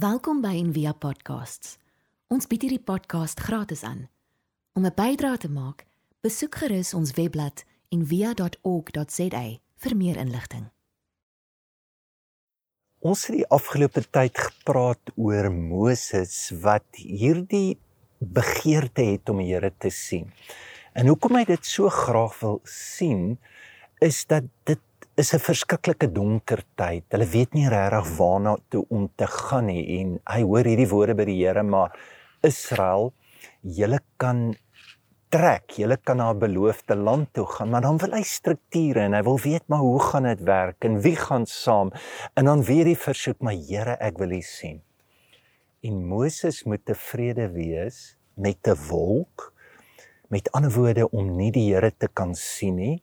Welkom by Envia Podcasts. Ons bied hierdie podcast gratis aan. Om 'n bydrae te maak, besoek gerus ons webblad en via.org.za vir meer inligting. Ons het die afgelope tyd gepraat oor Moses wat hierdie begeerte het om die Here te sien. En hoekom hy dit so graag wil sien is dat dit is 'n verskriklike donker tyd. Hulle weet nie regtig waarna toe om te gaan nie en hy hoor hierdie woorde by die Here maar Israel, julle kan trek. Julle kan na 'n beloofde land toe gaan, maar dan wil hy strukture en hy wil weet maar hoe gaan dit werk en wie gaan saam? En dan weer die versoek, maar Here, ek wil U sien. En Moses moet tevrede wees met 'n wolk. Met ander woorde om nie die Here te kan sien nie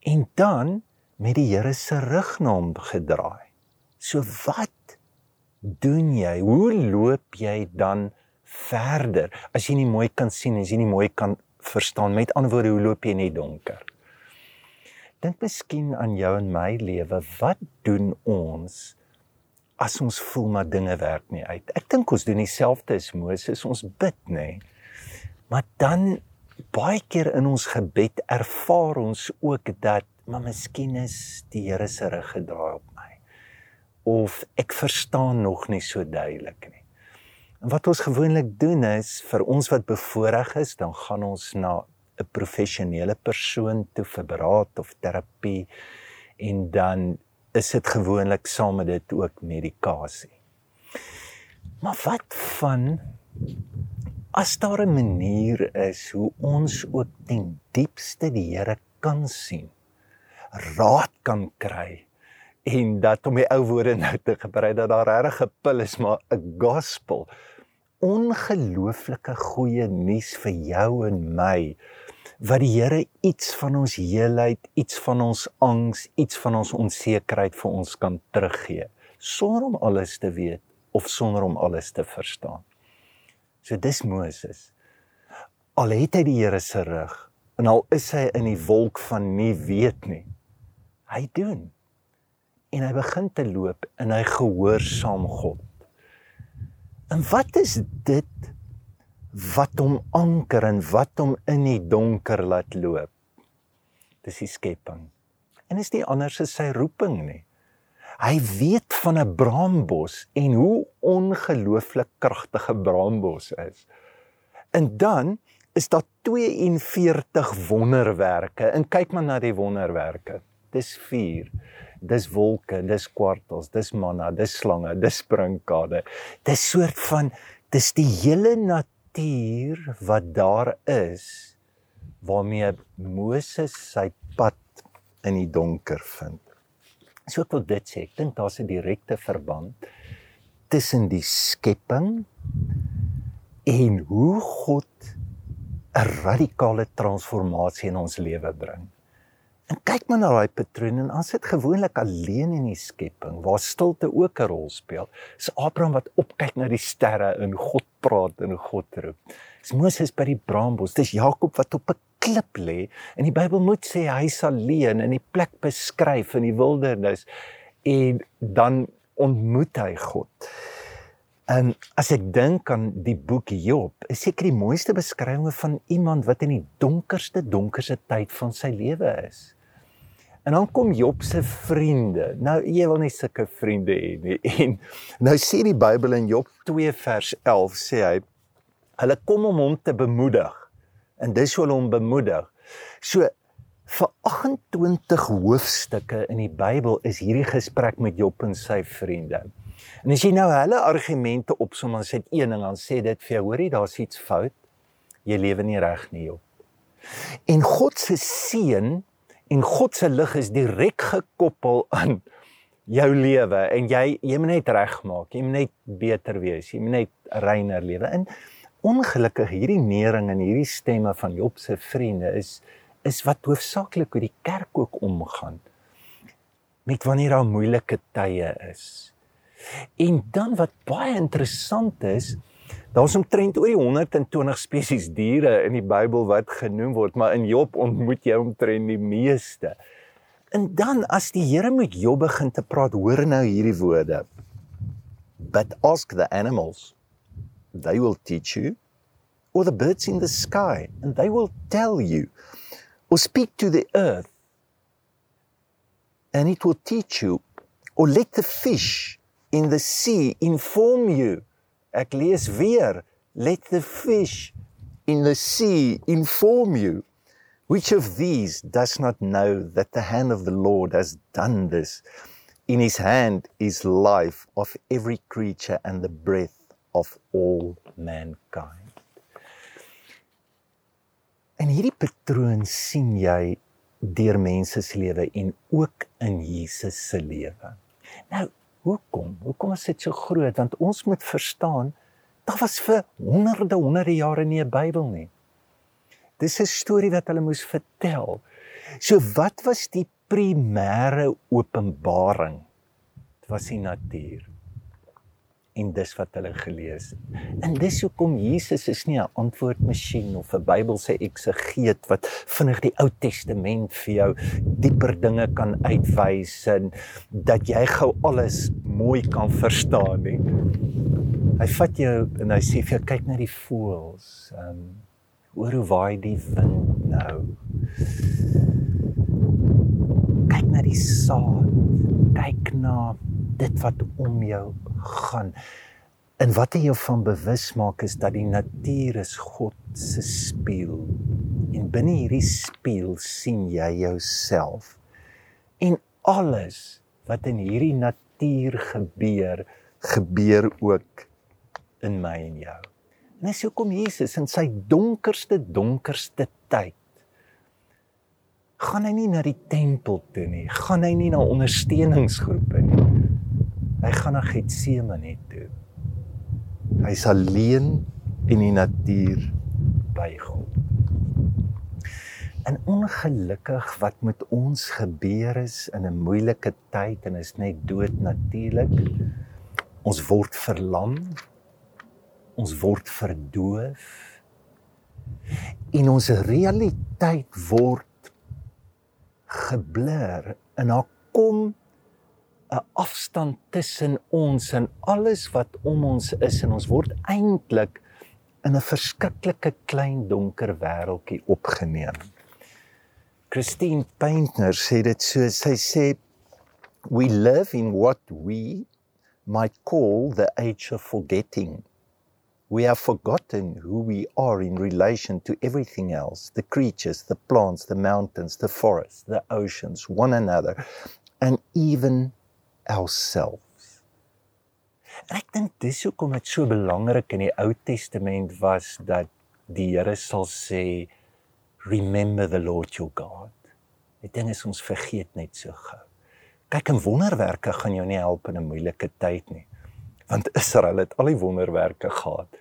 en dan met die Here se rug na hom gedraai. So wat doen jy? Hoe loop jy dan verder as jy nie mooi kan sien en as jy nie mooi kan verstaan. Met ander woorde, hoe loop jy in die donker? Dink miskien aan jou en my lewe. Wat doen ons as ons voel maar dinge werk nie uit? Ek dink ons doen dieselfde as Moses. Ons bid, nê. Maar dan baie keer in ons gebed ervaar ons ook dat maar miskien is die Here se rug gedraai op my of ek verstaan nog nie so duidelik nie. En wat ons gewoonlik doen is vir ons wat bevoorreg is, dan gaan ons na 'n professionele persoon toe vir beraad of terapie en dan is dit gewoonlik saam met dit ook medikasie. Maar wat van as daar 'n manier is hoe ons ook ten diepste die Here kan sien, raad kan kry en dat om die ou woorde nou te gebruik dat daar regtig 'n pil is maar 'n gospel ongelooflike goeie nuus vir jou en my wat die Here iets van ons heelheid, iets van ons angs, iets van ons onsekerheid vir ons kan teruggee sonder om alles te weet of sonder om alles te verstaan. So dis Moses. Al het hy die Here se rug en al is hy in die wolk van nie weet nie. Hy doen. En hy begin te loop en hy gehoorsaam God. En wat is dit wat hom anker en wat hom in die donker laat loop? Dis die skepping. En is nie anders as sy roeping nie. Hy weet van 'n braambos en hoe ongelooflik kragtige braambos is. En dan is daar 42 wonderwerke. En kyk maar na die wonderwerke. Dis 4 dis wolke, dis kwartels, dis manna, dis slange, dis sprinkade. Dis soort van dis die hele natuur wat daar is waarmee Moses sy pad in die donker vind. So ek wil dit sê, ek dink daar's 'n direkte verband tussen die skepping en hoe God 'n radikale transformasie in ons lewe bring. En kyk maar na daai patroon en as dit gewoonlik alleen in die skepping waar stilte ook 'n rol speel. Dis Abraham wat opkyk na die sterre en God praat en God roep. Dis Moses by die braambos. Dis Jakob wat op 'n klip lê en die Bybel moet sê hy sal alleen in die plek beskryf in die wildernis en dan ontmoet hy God. En as ek dink aan die boek Job, is seker die mooiste beskrywing van iemand wat in die donkerste donkerste tyd van sy lewe is. En dan kom Job se vriende. Nou jy wil nie sulke vriende hê nie. En nou sê die Bybel in Job 2 vers 11 sê hy hulle kom om hom te bemoedig. En dis hoe hulle hom bemoedig. So vir 28 hoofstukke in die Bybel is hierdie gesprek met Job en sy vriende. En as jy nou hulle argumente opsom en sê een ding dan sê dit vir jou, hoorie, daar's iets fout. Jy lewe nie reg nie, Job. En God se seën en God se lig is direk gekoppel aan jou lewe en jy jy moet net regmaak, jy moet net beter wees, jy moet net reiner lewe. En ongelukkig hierdie nering en hierdie stemme van Job se vriende is is wat hoofsaaklik oor die kerk ook omgaan met wanneer daar moeilike tye is. En dan wat baie interessant is, Daar's omtrent oor die 120 spesies diere in die Bybel wat genoem word, maar in Job ontmoet jy omtrent die meeste. En dan as die Here met Job begin te praat, hoor nou hierdie woorde. But ask the animals, they will teach you, or the birds in the sky, and they will tell you. Or speak to the earth, and it will teach you. Or let the fish in the sea inform you. Ek lees weer, let the fish in the sea inform you. Which of these does not know that the hand of the Lord has done this? In his hand is life of every creature and the breath of all mankind. En hierdie patroon sien jy deur mense se lewe en ook in Jesus se lewe. Nou, hoekom? Hoekom is dit so groot? Want ons moet verstaan, daar was vir honderde honderde jare nie 'n Bybel nie. Dis 'n storie wat hulle moes vertel. So wat was die primêre openbaring? Dit was die natuur. En dis wat hulle gelees het. En dis hoekom Jesus is nie 'n antwoordmasjien of 'n Bybelse eksegeet wat vinnig die Ou Testament vir jou dieper dinge kan uitwys en dat jy gou alles mooi kan verstaan nie. Hy vat jou en hy sê vir jou kyk na die voëls. Ehm um, Hoor hoe waai die wind nou. Kyk na die saad. Kyk na dit wat om jou gaan. En wat jy van bewus maak is dat die natuur is God se spieël. En binne hierdie spieël sien jy jouself. En alles wat in hierdie natuur gebeur, gebeur ook in my en jou. En dis hoekom Jesus in sy donkerste donkerste tyd gaan hy nie na die tempel toe nie, gaan hy nie na ondersteuningsgroepe nie. Hy gaan na Getsemane toe. Hy's alleen in die natuur by God. En ongelukkig wat met ons gebeur is in 'n moeilike tyd en is net dood natuurlik. Ons word verlam ons word verdoof en ons realiteit word geblur en daar kom 'n afstand tussen ons en alles wat om ons is en ons word eintlik in 'n verskriklike klein donker wêreltjie opgeneem. Christine Paintner sê dit so sy sê we live in what we might call the age of forgetting we have forgotten who we are in relation to everything else the creatures, the plants, the mountains, the forests, the oceans, one another, and even ourselves. En ek dink dis hoekom dit so belangrik in die Ou Testament was dat die Here sal sê remember the Lord your God. Die ding is ons vergeet net so gou. Kyk en wonderwerke gaan jou nie help in 'n moeilike tyd nie want Israel het al die wonderwerke gehad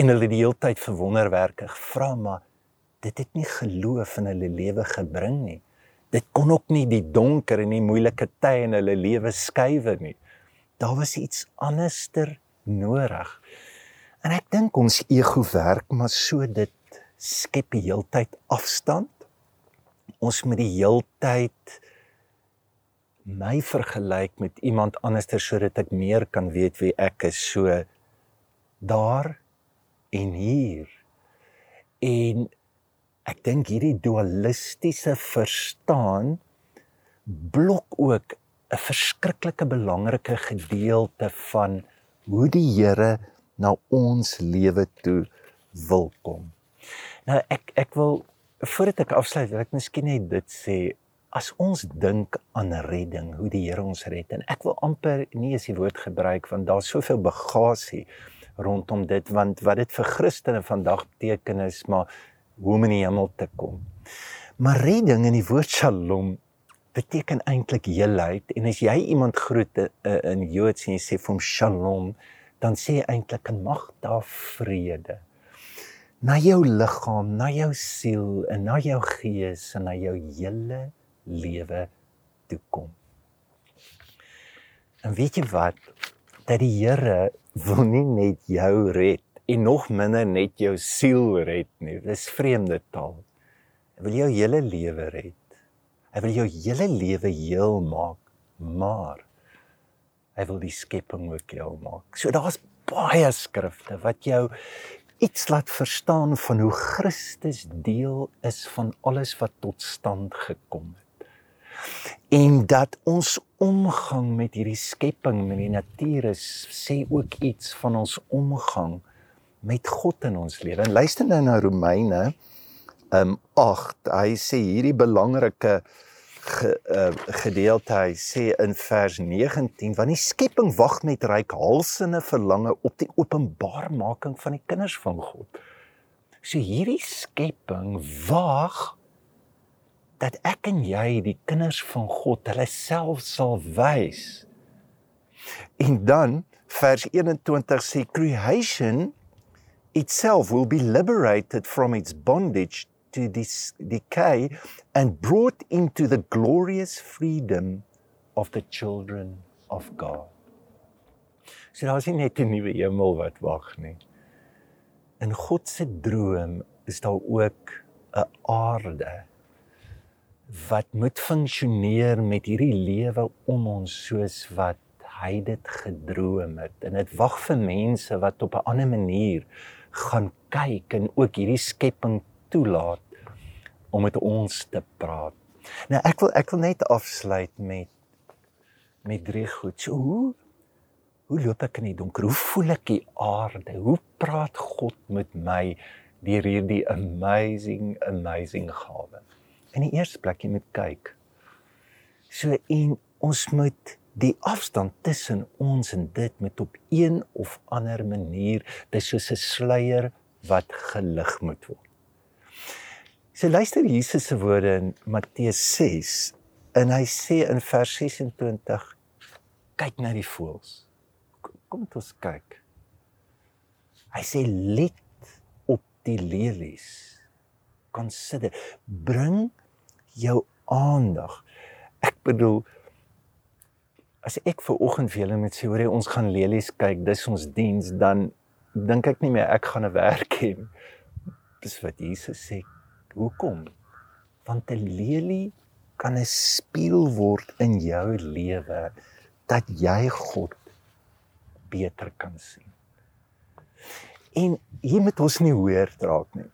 en hulle die hele tyd vir wonderwerke gevra maar dit het nie geloof in hulle lewe gebring nie dit kon ook nie die donker en die moeilike tye in hulle lewe skuwe nie. Daar was iets anderster nodig. En ek dink ons ego werk maar so dit skep die heeltyd afstand. Ons moet die heeltyd my vergelyk met iemand anderster sodat ek meer kan weet wie ek is. So daar en hier. En ek dink hierdie dualistiese verstaan blok ook 'n verskriklike belangrike gedeelte van hoe die Here na ons lewe toe wil kom. Nou ek ek wil voordat ek afsluit, wil ek miskien net dit sê as ons dink aan redding, hoe die Here ons red en ek wil amper nie eens die woord gebruik want daar's soveel bagasie rondom dit want wat dit vir Christene vandag beteken is maar hoe om in die hemel te kom. Maar redding in die woord Shalom beteken eintlik heelheid en as jy iemand groet uh, in Joods en jy sê vir hom Shalom, dan sê jy eintlik 'n mag daar vrede na jou liggaam, na jou siel en na jou gees en na jou hele lewe toe kom. En weet jy wat? Dat die Here wil nie net jou red en nog minder net jou siel red nie. Dis vreemde taal. Hy wil jou hele lewe red. Hy wil jou hele lewe heel maak, maar Hy wil die skepping ook heel maak. So daar's baie skrifte wat jou iets laat verstaan van hoe Christus deel is van alles wat tot stand gekom het. En dat ons omgang met hierdie skepping, met die natuur is sê ook iets van ons omgang met God in ons lewe. En luister nou na Romeine um 8. Hy sê hierdie belangrike ge, uh, gedeelte hy sê in vers 19 want die skepping wag met reikhalsende verlange op die openbarmaking van die kinders van God. So hierdie skepping wag dat ek en jy die kinders van God hulle self sal wys. En dan vers 21 sê creation itself will be liberated from its bondage to this decay and brought into the glorious freedom of the children of God. So daar is nie net 'n nuwe hemel wat wag nie. In God se droom is daar ook 'n aarde wat moet funksioneer met hierdie lewe om ons soos wat hy dit gedroom het en dit wag vir mense wat op 'n ander manier gaan kyk en ook hierdie skepping toelaat om met ons te praat. Nou ek wil ek wil net afsluit met met drie goed. So hoe hoe loop ek in die donker? Hoe voel ek die aarde? Hoe praat God met my deur hierdie amazing amazing gawe? In die eerste plek jy moet kyk. So en ons moet die afstand tussen ons en dit met op een of ander manier dis soos 'n sluier wat gelig moet word. So luister Jesus se woorde in Matteus 6 en hy sê in vers 26 kyk na die voëls. Kom dit ons kyk. Hy sê let op die lelies. Consider bring jou aandag. Ek bedoel as ek ver oggend vir julle met sê hoor jy ons gaan lelies kyk, dis ons diens dan dink ek nie meer ek gaan 'n werk hê. Dis wat Jesus sê Hoekom? Want 'n lelie kan 'n spieël word in jou lewe dat jy God beter kan sien. En hier moet ons nie hoor draak nie.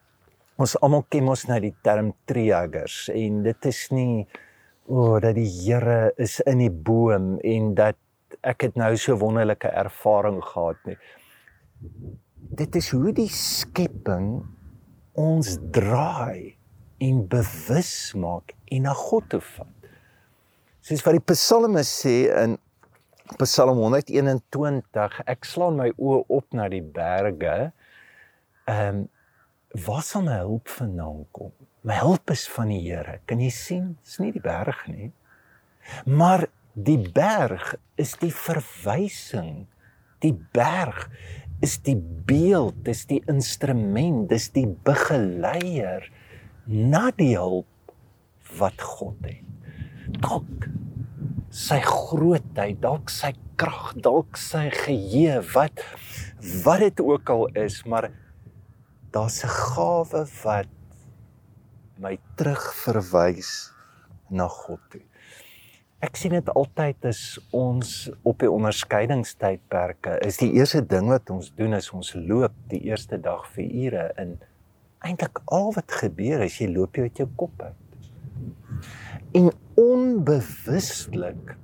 Ons almal ken mos nou die term triggers en dit is nie o oh, dat die Here is in die boom en dat ek het nou so wonderlike ervaring gehad nie. Dit is hoe die skepping ons draai en bewus maak en na God toe vat. Soos wat die psalme sê in Psalm 121, ek slaan my oë op na die berge. Ehm um, waar sal my hulp vandaan kom? My hulp is van die Here. Kan jy sien? Dis nie die berg nie. Maar die berg is die verwysing. Die berg is die beeld, dis die instrument, dis die begeleier na die hulp wat God het. Dalk sy grootheid, dalk sy krag, dalk sy geheue wat wat dit ook al is, maar daar's 'n gawe wat my terugverwys na God toe. Ek sien dit altyd as ons op die onderskeidingstydperke is die eerste ding wat ons doen is ons loop die eerste dag vir ure in eintlik al wat gebeur is jy loop jy uit jou kop uit. En onbewustelik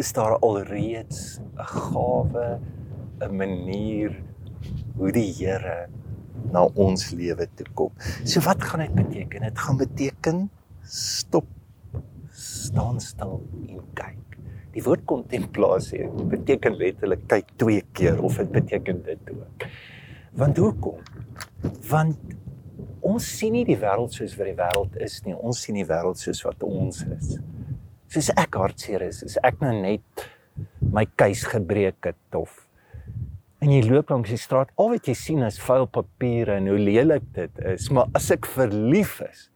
is daar alreeds 'n gawe, 'n manier hoe die Here na ons lewe toe kom. So wat gaan dit beteken? Dit gaan beteken stop staan stil en kyk. Die woord kontemplasie beteken letterlik kyk twee keer of dit beteken dit ook. Want hoekom? Want ons sien nie die wêreld soos wat die wêreld is nie. Ons sien die wêreld soos wat ons is. Soos ek hartseer is, is ek nou net my keus gebreek het of en jy loop langs die straat, al wat jy sien is vuil papiere en hoe lelik dit is, maar as ek verlief is,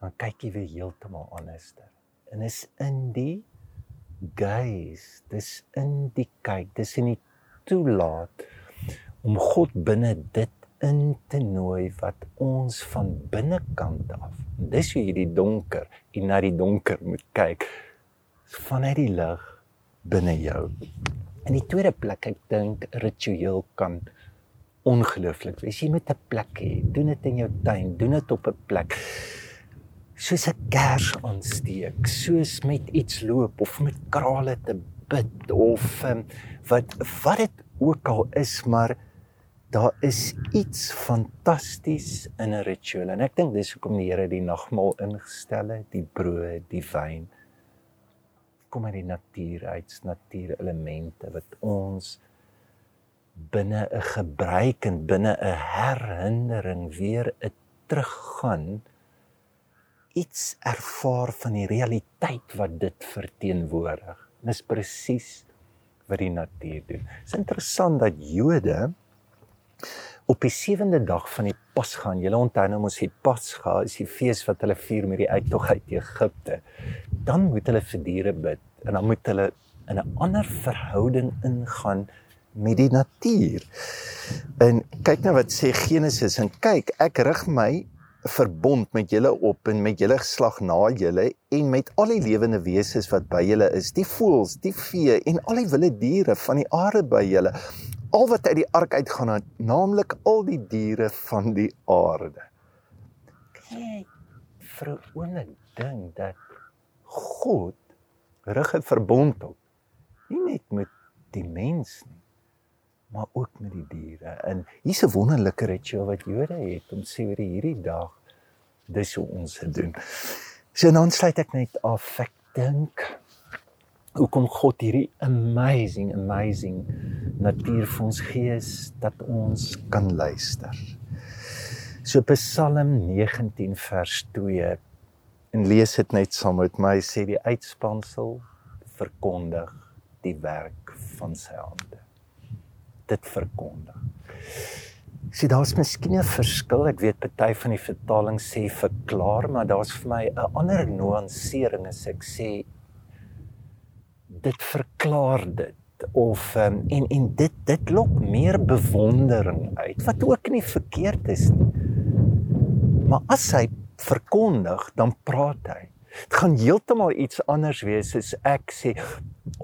dan kyk jy weer heeltemal anderster. En is in die gaze, dis in die kyk, dis in die toelaat om God binne dit in te nooi wat ons van binnekant af. Dis hoe jy die donker en na die donker moet kyk vanuit die lig binne jou. In die tweede plek, ek dink ritueel kan ongelooflik wees. Jy moet 'n plek hê. Doen dit in jou tuin, doen dit op 'n plek. Soos 'n kers aansteek, soos met iets loop of met krale te bid of um, wat wat dit ook al is, maar daar is iets fantasties in 'n ritueel en ek dink dis hoekom die Here die nagmaal ingestel het, die brood, die wyn kom uit die natuur uit, natuurelemente wat ons binne 'n gebruik en binne 'n herinnering weer 'n teruggaan iets ervaar van die realiteit wat dit verteenwoordig. Dis presies wat die natuur doen. Dit is interessant dat Jode op die sewende dag van die Pasga, julle onthou nou mos die Pasga is die fees wat hulle vier met die uittog uit Egipte. Dan moet hulle vir diere bid en dan moet hulle in 'n ander verhouding ingaan met die natuur. En kyk nou wat sê Genesis en kyk, ek rig my verbond met julle op en met julle geslag na julle en met al die lewende wesens wat by julle is, die voëls, die vee en al die wilde diere van die aarde by julle. Al wat uit die ark uitgaan, naamlik al die diere van die aarde. Kyk, vir 'n oomblik dink dat God rig 'n verbond op. Nie net met die mens nie, maar ook met die diere. En hier's 'n wonderlike ritueel wat Jode het om sê oor hierdie dag dis hoe ons dit doen. So dan sluit ek net af. Ek dink hoekom God hierdie amazing amazing natuur vir ons gee dat ons kan luister. So Psalm 19 vers 2 en lees dit net saam met my sê die uitspansel verkondig die werk van sy hande dit verkondig. Sien daar's miskien 'n verskil. Ek weet party van die vertalings sê verklaar, maar daar's vir my 'n ander nuansering as ek sê dit verklaar dit of um, en en dit dit lok meer bewondering uit wat ook nie verkeerd is nie. Maar as hy verkondig, dan praat hy. Dit gaan heeltemal iets anders wees as ek sê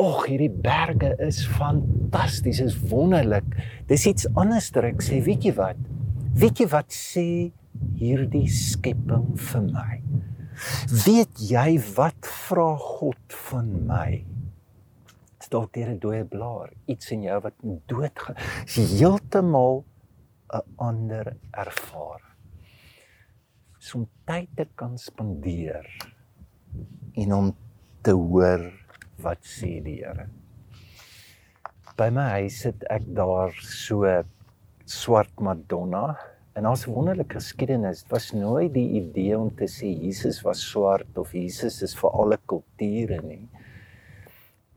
Och, hierdie berge is fantasties, is wonderlik. Dis iets anderster ek sê, weet jy wat? Weet jy wat sê hierdie skepping vir my? Weet jy wat vra God van my? Dalk deur 'n dooie blaar, iets in jou wat dood gaan. Dis heeltemal 'n ander ervaring. Om tyd te kan spandeer en om te hoor wat sê die Here. By my huis sit ek daar so swart Madonna en ons wonderlike geskiedenis was nooit die idee om te sê Jesus was swart of Jesus is vir alle kulture nie.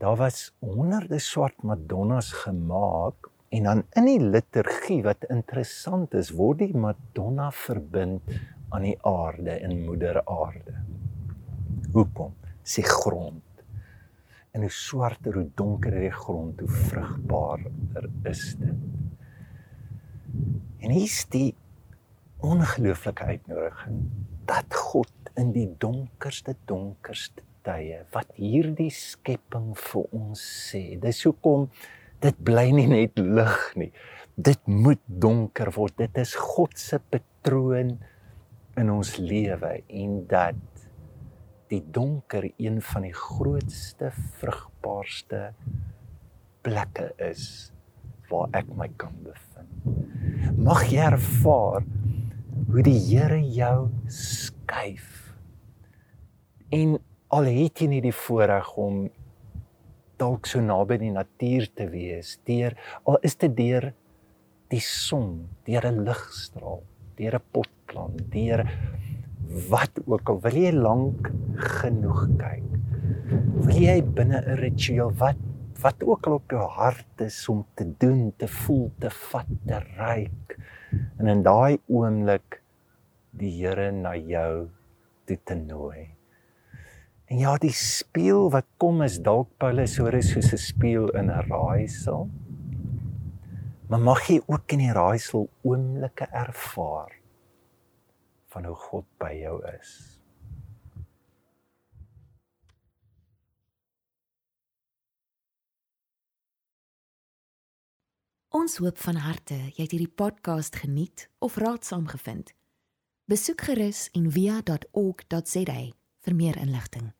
Daar was honderde swart Madonnas gemaak en dan in die liturgie wat interessant is, word die Madonna verbind aan die aarde en moeder aarde. Hoekom? Sy grond en hoe swarter hoe donkerder die grond hoe vrugbaarder is dit. En hier is die ongelooflike uitnodiging dat God in die donkerste donkerste tye wat hierdie skepping vir ons sê. Dis hoekom dit bly nie net lig nie. Dit moet donker word. Dit is God se patroon in ons lewe en dat die donker een van die grootste vrugbaarste plekke is waar ek my kan bevind. Mag jy ervaar hoe die Here jou skuif. En al het jy nie die voorreg om dalk so naby die natuur te wees, deur al is dit deur die son, deur 'n ligstraal, deur 'n potplant, deur wat ook al wil jy lank genoeg kyk. Wil jy binne 'n ritueel wat wat ook al op jou hart is om te doen, te voel, te vat, te ryk. En in daai oomblik die Here na jou toe te nooi. En ja, die spieël wat kom is dalk Paulus soos 'n spieël in 'n raaisel. Maar mag jy ook in die raaisel oomblikke ervaar van hoe God by jou is. Ons hoop van harte jy het hierdie podcast geniet of raadsaam gevind. Besoek gerus en via.ok.za vir meer inligting.